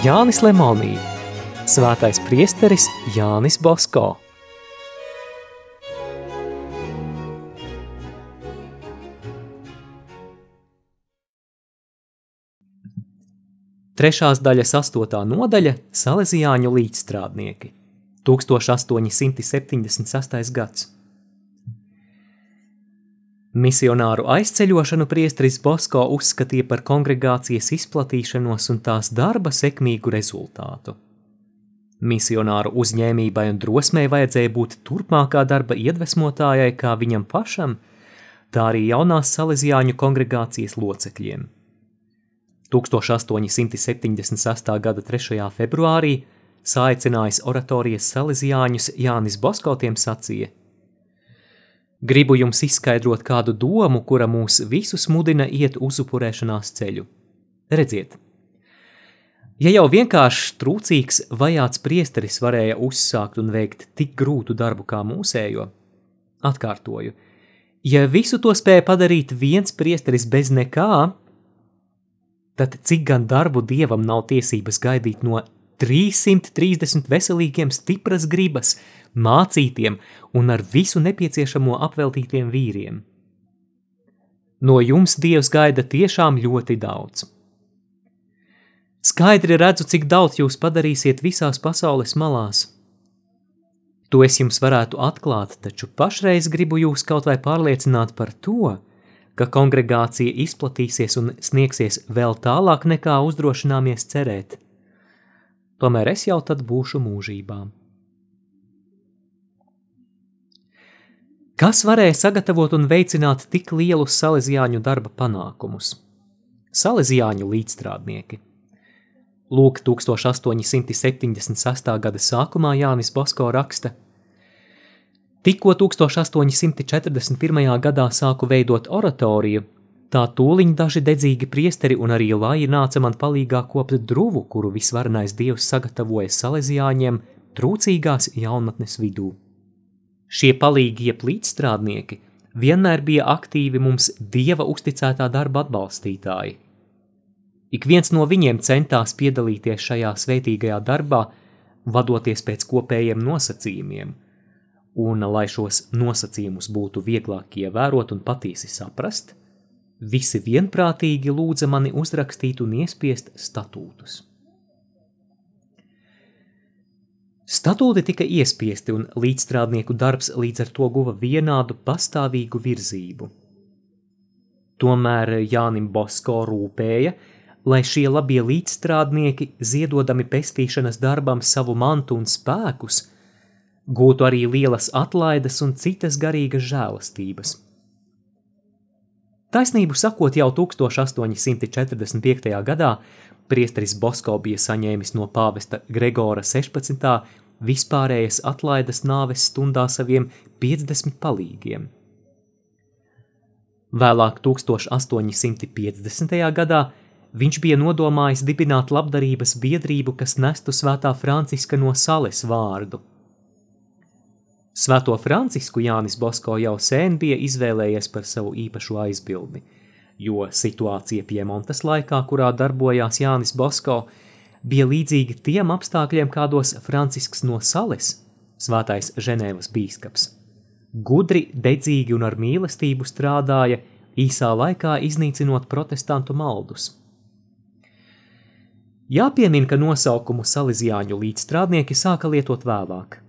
Jānis Lemonī, svētais priesteris Jānis Bosko. Trešās daļas astotā nodaļa – Salezijāņu līdzstrādnieki, 1876. gads. Misionāru aizceļošanu priestris Bosko uzskatīja par kongregācijas izplatīšanos un tās darba sekmīgu rezultātu. Misionāru uzņēmībai un drosmei vajadzēja būt turpmākā darba iedvesmotājai kā viņam pašam, tā arī jaunās salezijāņu kongregācijas locekļiem. 1878. gada 3. februārī saicinājis oratorijas salezijāņus Jānis Bosko tiem sacīja – Gribu jums izskaidrot kādu domu, kura mūs visus mudina iet uzupurēšanās ceļu. Redziet, ja jau vienkārši trūcīgs, vajāts priesteris varēja uzsākt un veikt tik grūtu darbu kā mūsējo, atkārtoju, ja visu to spēja padarīt viens priesteris bez nekā, tad cik gan darbu dievam nav tiesības gaidīt no 330 veselīgiem stipras gribas, mācītiem un ar visu nepieciešamo apveltītiem vīriem. No jums Dievs gaida tiešām ļoti daudz. Skaidri redzu, cik daudz jūs padarīsiet visās pasaules malās. To es jums varētu atklāt, taču pašreiz gribu jūs kaut vai pārliecināt par to, ka kongregācija izplatīsies un sniegsies vēl tālāk nekā uzdrošināmies cerēt. Tomēr es jau tad būšu mūžībām. Kas varēja sagatavot un veicināt tik lielus salezijāņu darba panākumus? Salezijāņu līdzstrādnieki. Lūk, 1876. gada sākumā Jānis Bosko raksta: Tikko 1841. gadā sāku veidot oratoriju, tā tūliņ daži dedzīgi priesteri un arī lāji nāca man palīgā kopt druvu, kuru visvarenais dievs sagatavoja salezijāņiem trūcīgās jaunatnes vidū. Šie palīgie plītstrādnieki vienmēr bija aktīvi mums dieva uzticētā darba atbalstītāji. Ik viens no viņiem centās piedalīties šajā svētīgajā darbā, vadoties pēc kopējiem nosacījumiem, un, lai šos nosacījumus būtu vieglāk ievērot un patiesi saprast, visi vienprātīgi lūdza mani uzrakstīt un iespiest statūtus. Statūti tika iespiesti un līdzstrādnieku darbs līdz ar to guva vienādu pastāvīgu virzību. Tomēr Jānim Bosko rūpēja, lai šie labie līdzstrādnieki, ziedodami pestīšanas darbam savu mantu un spēkus, gūtu arī lielas atlaides un citas garīgas žēlastības. Taisnību sakot, jau 1845. gadā priesteris Bosko bija saņēmis no pāvesta Gregora 16 vispārējas atlaides nāves stundā saviem 50 palīgiem. Vēlāk 1850. gadā viņš bija nodomājis dibināt labdarības biedrību, kas nestu svētā Franciska no Sales vārdu. Svēto Francisku Jānis Bosko jau sen bija izvēlējies par savu īpašo aizbildni, jo situācija Piemontas laikā, kurā darbojās Jānis Bosko, bija līdzīgi tiem apstākļiem, kādos Francisks no Sales, svētais Ženēvas bīskaps, gudri, dedzīgi un ar mīlestību strādāja, īsā laikā iznīcinot protestantu maldus. Jāpiemin, ka nosaukumu Salīzjāņu līdzstrādnieki sāka lietot vēlāk.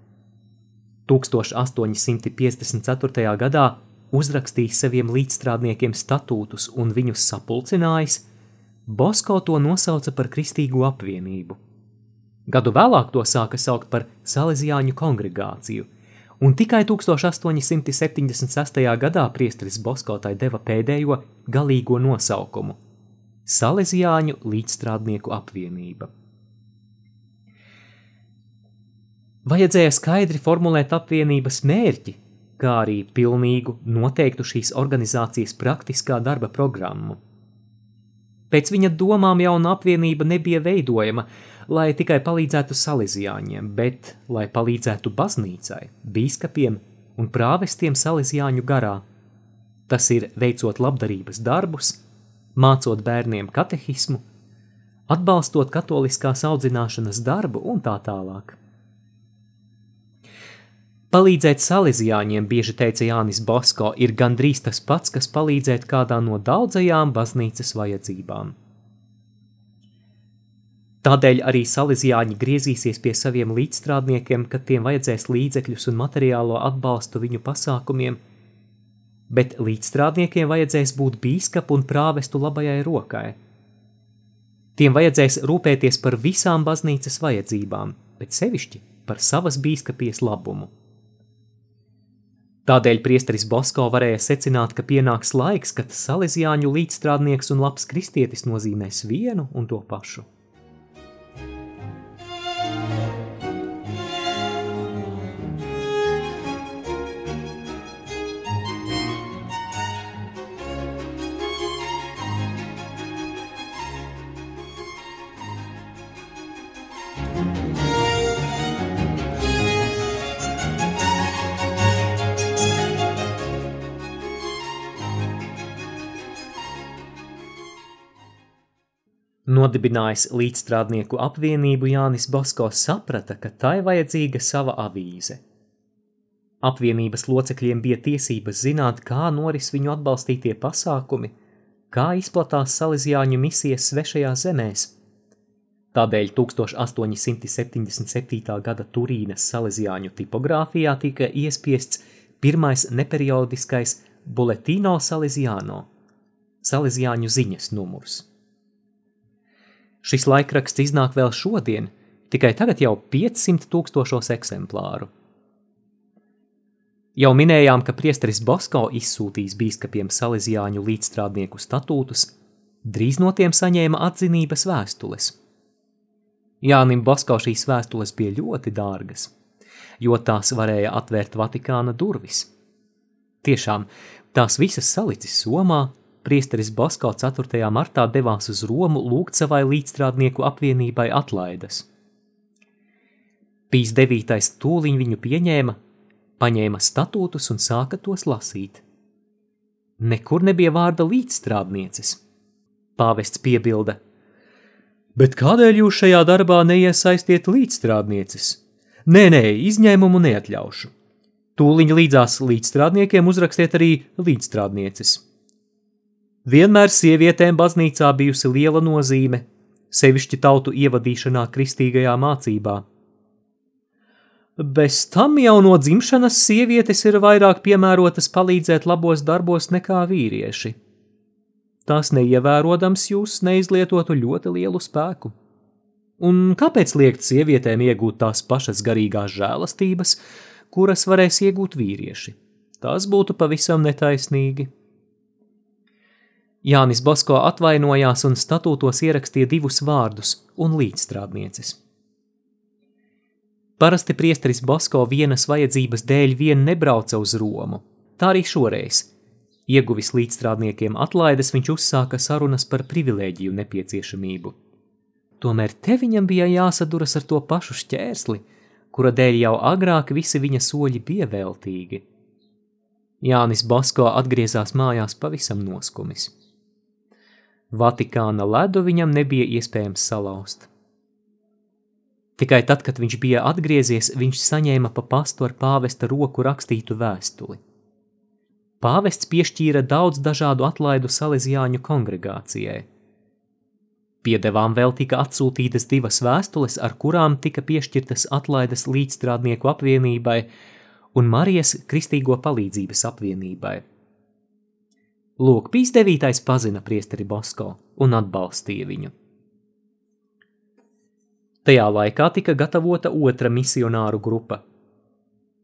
1854. gadā uzrakstījis saviem līdzstrādniekiem statūtus un viņus sapulcinājis – Bosko to nosauca par kristīgo apvienību. Gadu vēlāk to sāka saukt par Salesiāņu kongregāciju, un tikai 1876. gadā priesteris Bosko tai deva pēdējo galīgo nosaukumu – Salesiāņu līdzstrādnieku apvienība. Vajadzēja skaidri formulēt apvienības mērķi, kā arī pilnīgu noteiktu šīs organizācijas praktiskā darba programmu – Pēc viņa domām jauna apvienība nebija veidojama, lai tikai palīdzētu salīdzjāņiem, bet lai palīdzētu baznīcai, biskupiem un prāvestiem salīdzjāņu garā. Tas ir veicot labdarības darbus, mācot bērniem katehismu, atbalstot katoliskās audzināšanas darbu un tā tālāk. Palīdzēt salīdzjāņiem, bieži teica Jānis Bosko, ir gandrīz tas pats, kas palīdzēt kādā no daudzajām baznīcas vajadzībām. Tādēļ arī salīdzjāņi griezīsies pie saviem līdzstrādniekiem, kad tiem vajadzēs līdzekļus un materiālo atbalstu viņu pasākumiem, bet līdzstrādniekiem vajadzēs būt bīskapu un prāvestu labajai rokai. Tiem vajadzēs rūpēties par visām baznīcas vajadzībām, bet sevišķi par savas bīskapijas labumu. Tādēļ priesteris Bosko varēja secināt, ka pienāks laiks, kad salīdzjāņu līdzstrādnieks un labs kristietis nozīmēs vienu un to pašu. Nodibinājis līdzstrādnieku apvienību Jānis Bosko saprata, ka tai vajadzīga sava avīze. Apvienības locekļiem bija tiesības zināt, kā noris viņu atbalstītie pasākumi, kā izplatās salīdzjāņu misijas svešajās zemēs. Tādēļ 1877. gada Turīnas salīdzjāņu tipogrāfijā tika iespiests pirmais neperiodiskais Boletino Salīzjāno – Salīzjāņu ziņas numurs. Šis laikraksts iznāk vēl šodien, tikai tagad jau 500 tūkstošos eksemplāru. Jau minējām, ka priesteris Bosko izsūtīs bīskapiem salīdzjāņu līdzstrādnieku statūtus, drīz no tiem saņēma atzinības vēstules. Jānim Bosko šīs vēstules bija ļoti dārgas, jo tās varēja atvērt Vatikāna durvis. Tiešām, tās visas salicis somā, priesteris Basko 4. martā devās uz Romu lūgt savai līdzstrādnieku apvienībai atlaides. Pīs 9. tūliņ viņu pieņēma, paņēma statūtus un sāka tos lasīt. Nekur nebija vārda līdzstrādnieces. Pāvests piebilda: Bet kādēļ jūs šajā darbā neiesaistiet līdzstrādnieces? Nē, nē, izņēmumu neatļaušu. Tūliņ līdzās līdzstrādniekiem uzrakstiet arī līdzstrādnieces. Vienmēr sievietēm baznīcā bijusi liela nozīme, sevišķi tautu ievadīšanā kristīgajā mācībā. Bez tam jau no dzimšanas sievietes ir vairāk piemērotas palīdzēt labos darbos nekā vīrieši. Tās neievērodams jūs neizlietotu ļoti lielu spēku. Un kāpēc liekt sievietēm iegūt tās pašas garīgās žēlastības, kuras varēs iegūt vīrieši? Tas būtu pavisam netaisnīgi. Jānis Bosko atvainojās un statūtos ierakstīja divus vārdus un līdzstrādnieces. Parasti priesteris Bosko vienas vajadzības dēļ vien nebrauca uz Romu, tā arī šoreiz. Ieguvis līdzstrādniekiem atlaides, viņš uzsāka sarunas par privilēģiju nepieciešamību. Tomēr te viņam bija jāsaduras ar to pašu šķērsli, kura dēļ jau agrāk visi viņa soļi bija veltīgi. Jānis Basko atgriezās mājās pavisam noskumis. Vatikāna ledu viņam nebija iespējams salauzt. Tikai tad, kad viņš bija atgriezies, viņš saņēma pa pastu ar pāvesta roku rakstītu vēstuli. Pāvests piešķīra daudz dažādu atlaidu salīdzjāņu kongregācijai. Piedevām vēl tika atsūtītas divas vēstules, ar kurām tika piešķirtas atlaides līdzstrādnieku apvienībai un Marijas Kristīgo palīdzības apvienībai. Lūk, Pīs devītais pazina priesteri Bosko un atbalstīja viņu. Tajā laikā tika gatavota otra misionāru grupa.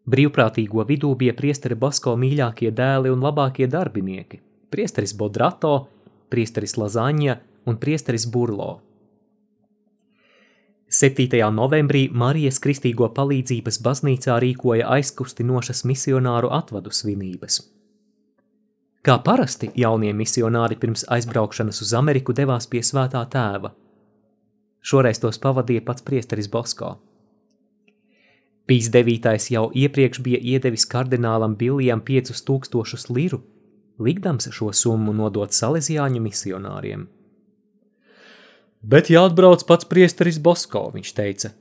Brīvprātīgo vidū bija priesteri Bosko mīļākie dēli un labākie darbinieki – priesteris Bodrato, priesteris Lazaņa un priesteris Burlo. 7. novembrī Marijas Kristīgo palīdzības baznīcā rīkoja aizkustinošas misionāru atvadu svinības – Kā parasti jaunie misionāri pirms aizbraukšanas uz Ameriku devās pie svētā tēva. Šoreiz tos pavadīja pats priesteris Bosko. Pīs devītais jau iepriekš bija iedevis kardinālam Bilijam 5000 liru, likdams šo summu nodot salīdzjāņu misionāriem. Bet jāatbrauc pats priesteris Bosko, viņš teica.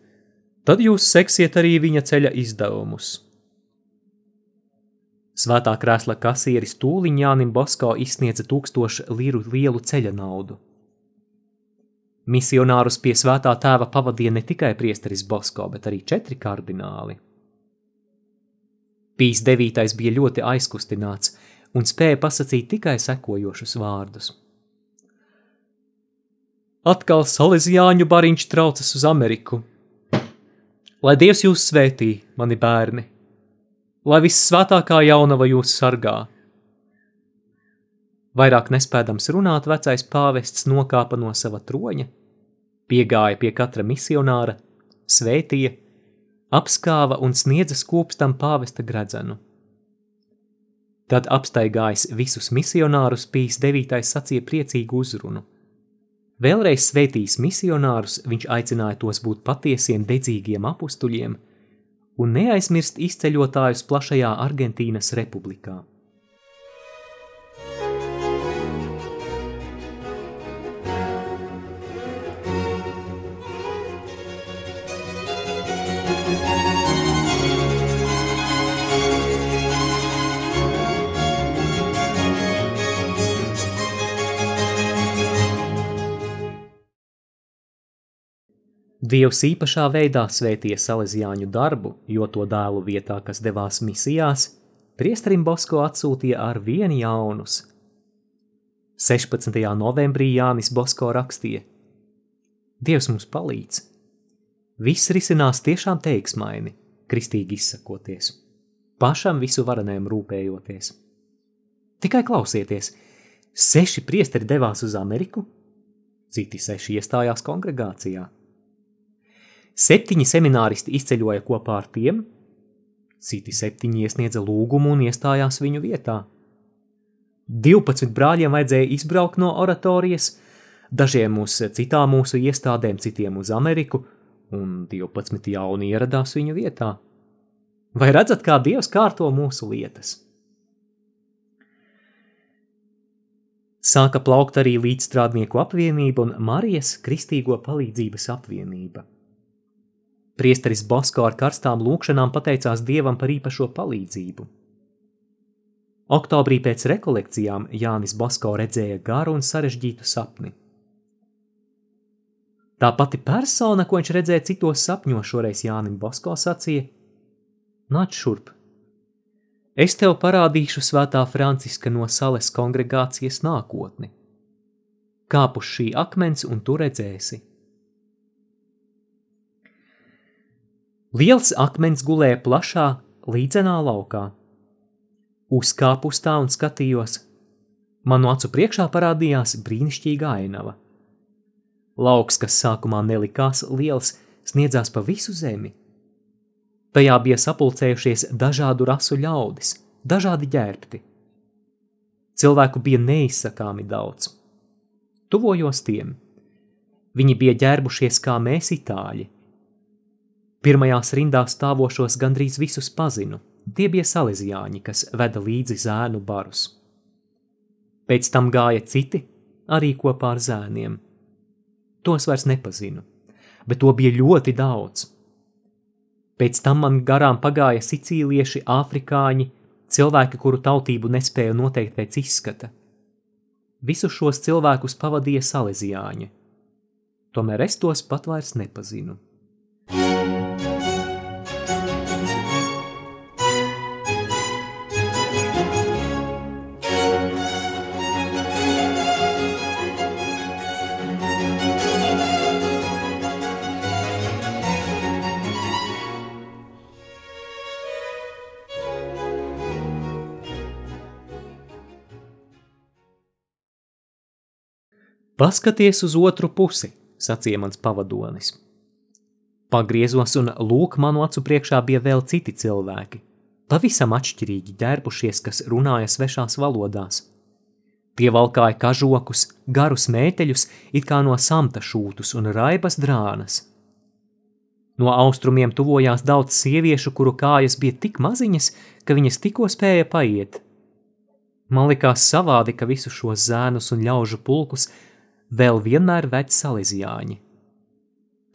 Tad jūs seksiet arī viņa ceļa izdevumus. Svētā krēsla kasieris tūliņ Jānim Bosko izsniedza tūkstošu liru lielu ceļa naudu. Misionārus pie svētā tēva pavadīja ne tikai priesteris Bosko, bet arī četri kardināli. Pīs devītais bija ļoti aizkustināts un spēja pasakīt tikai sekojošus vārdus. Atkal salīdzjāņu bariņš traucas uz Ameriku. Lai Dievs jūs svētī, mani bērni, lai viss svētākā jaunava jūs sargā. Vairāk nespēdams runāt, vecais pāvests nokāpa no sava troņa, piegāja pie katra misionāra, svētīja, apskāva un sniedza skūpstam pāvesta gredzenu. Tad apstaigājis visus misionārus, Pīs devītais sacīja priecīgu uzrunu. Vēlreiz svētījis misionārus, viņš aicināja tos būt patiesiem dedzīgiem apustuļiem un neaizmirst izceļotājus plašajā Argentīnas republikā. Dievs īpašā veidā svētīja salīdzjāņu darbu, jo to dēlu vietā, kas devās misijās, priesterim Bosko atsūtīja ar vienu jaunus. 16. novembrī Jānis Bosko rakstīja: Dievs mums palīdz! Viss risinās tiešām teiksmaini, kristīgi izsakoties, pašam visu varanēm rūpējoties. Tikai klausieties, seši priesteri devās uz Ameriku, citi seši iestājās kongregācijā. Septiņi semināristi izceļoja kopā ar tiem, citi septiņi iesniedza lūgumu un iestājās viņu vietā. 12 brāļiem vajadzēja izbraukt no oratorijas, dažiem uz citām mūsu iestādēm, citiem uz Ameriku, un 12 jauni ieradās viņu vietā. Vai redzat, kā Dievs kārto mūsu lietas? Sāka plaukt arī līdzstrādnieku apvienība un Marijas Kristīgo palīdzības apvienība. Priesteris Bosko ar karstām lūkšanām pateicās Dievam par īpašo palīdzību. Oktobrī pēc rekolekcijām Jānis Bosko redzēja garu un sarežģītu sapni. Tā pati persona, ko viņš redzēja citos sapņos, šoreiz Jānim Bosko sacīja: Nāc šurp! Es tev parādīšu svētā Franciska no sales kongregācijas nākotni. Kāp uz šī akmens un tu redzēsi! Liels akmens gulēja plašā, līdzenā laukā. Uzkāpu uz tā un skatījos. Manu acu priekšā parādījās brīnišķīga ainava. Lauks, kas sākumā nelikās liels, sniedzās pa visu zemi. Tajā bija sapulcējušies dažādu rasu ļaudis, dažādi ģērbti. Cilvēku bija neizsakāmi daudz. Tuvojos tiem. Viņi bija ģērbušies kā mēs itāļi. Pirmajās rindās stāvošos gandrīz visus pazinu. Tie bija salīdzjāņi, kas veda līdzi zēnu barus. Pēc tam gāja citi, arī kopā ar zēniem. Tos vairs nepazinu, bet to bija ļoti daudz. Pēc tam man garām pagāja sicīlieši, afrikāņi, cilvēki, kuru tautību nespēja noteikt pēc izskata. Visus šos cilvēkus pavadīja salīdzjāņi, tomēr es tos pat vairs nepazinu. Paskaties uz otru pusi, sacīja mans pavadonis. Pagriezos un lūk, manu acu priekšā bija vēl citi cilvēki, pavisam atšķirīgi ģērbušies, kas runāja svešās valodās. Tie valkāja kažokus, garus mēteļus, it kā no samta šūtus un raibas drānas. No austrumiem tuvojās daudz sieviešu, kuru kājas bija tik maziņas, ka viņas tikko spēja paiet. Man likās savādi, ka visus šos zēnus un ļaužu pulkus vēl vienmēr ved salīdzjāņi.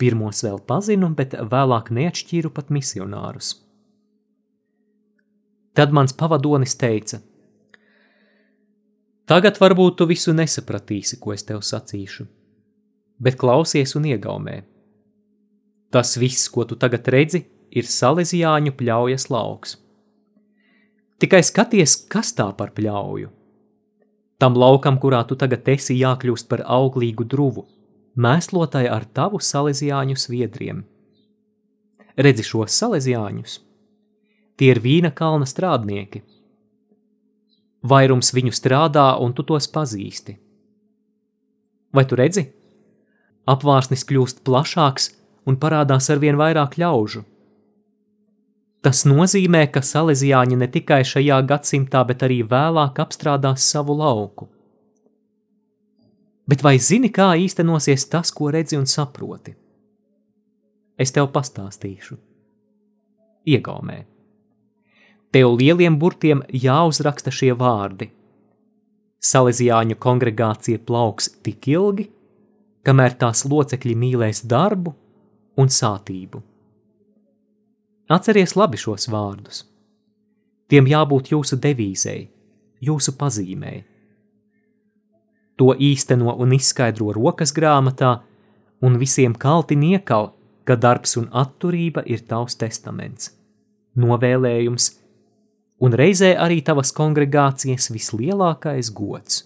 Pirmos vēl pazinu, bet vēlāk neatšķīru pat misionārus. Tad mans pavadonis teica: Tagad varbūt tu visu nesapratīsi, ko es tev sacīšu, bet klausies un iegaumē. Tas viss, ko tu tagad redzi, ir salīdzjāņu pļaujas lauks. Tikai skaties, kas tā par pļauju. Tam laukam, kurā tu tagad esi, jākļūst par auglīgu druvu, mēslotai ar tavu salīdzjāņu sviedriem. Redzi šos salīdzjāņus? Tie ir vīna kalna strādnieki. Vairums viņu strādā, un tu tos pazīsti. Vai tu redzi? Apvārsnis kļūst plašāks un parādās arvien vairāk ļaužu. Tas nozīmē, ka salīdzjāņi ne tikai šajā gadsimtā, bet arī vēlāk apstrādās savu lauku. Bet vai zini, kā īstenosies tas, ko redzi un saproti? Es tev pastāstīšu. Iegaumē. Tev lieliem burtiem jāuzraksta šie vārdi. Salīdzjāņu kongregācija plauks tik ilgi, kamēr tās locekļi mīlēs darbu un sātību. Atceries labi šos vārdus. Tiem jābūt jūsu devīzei, jūsu pazīmei. To īsteno un izskaidro rokas grāmatā, un visiem kalti niekal, ka darbs un atturība ir tavs testaments, novēlējums un reizē arī tavas kongregācijas vislielākais gods.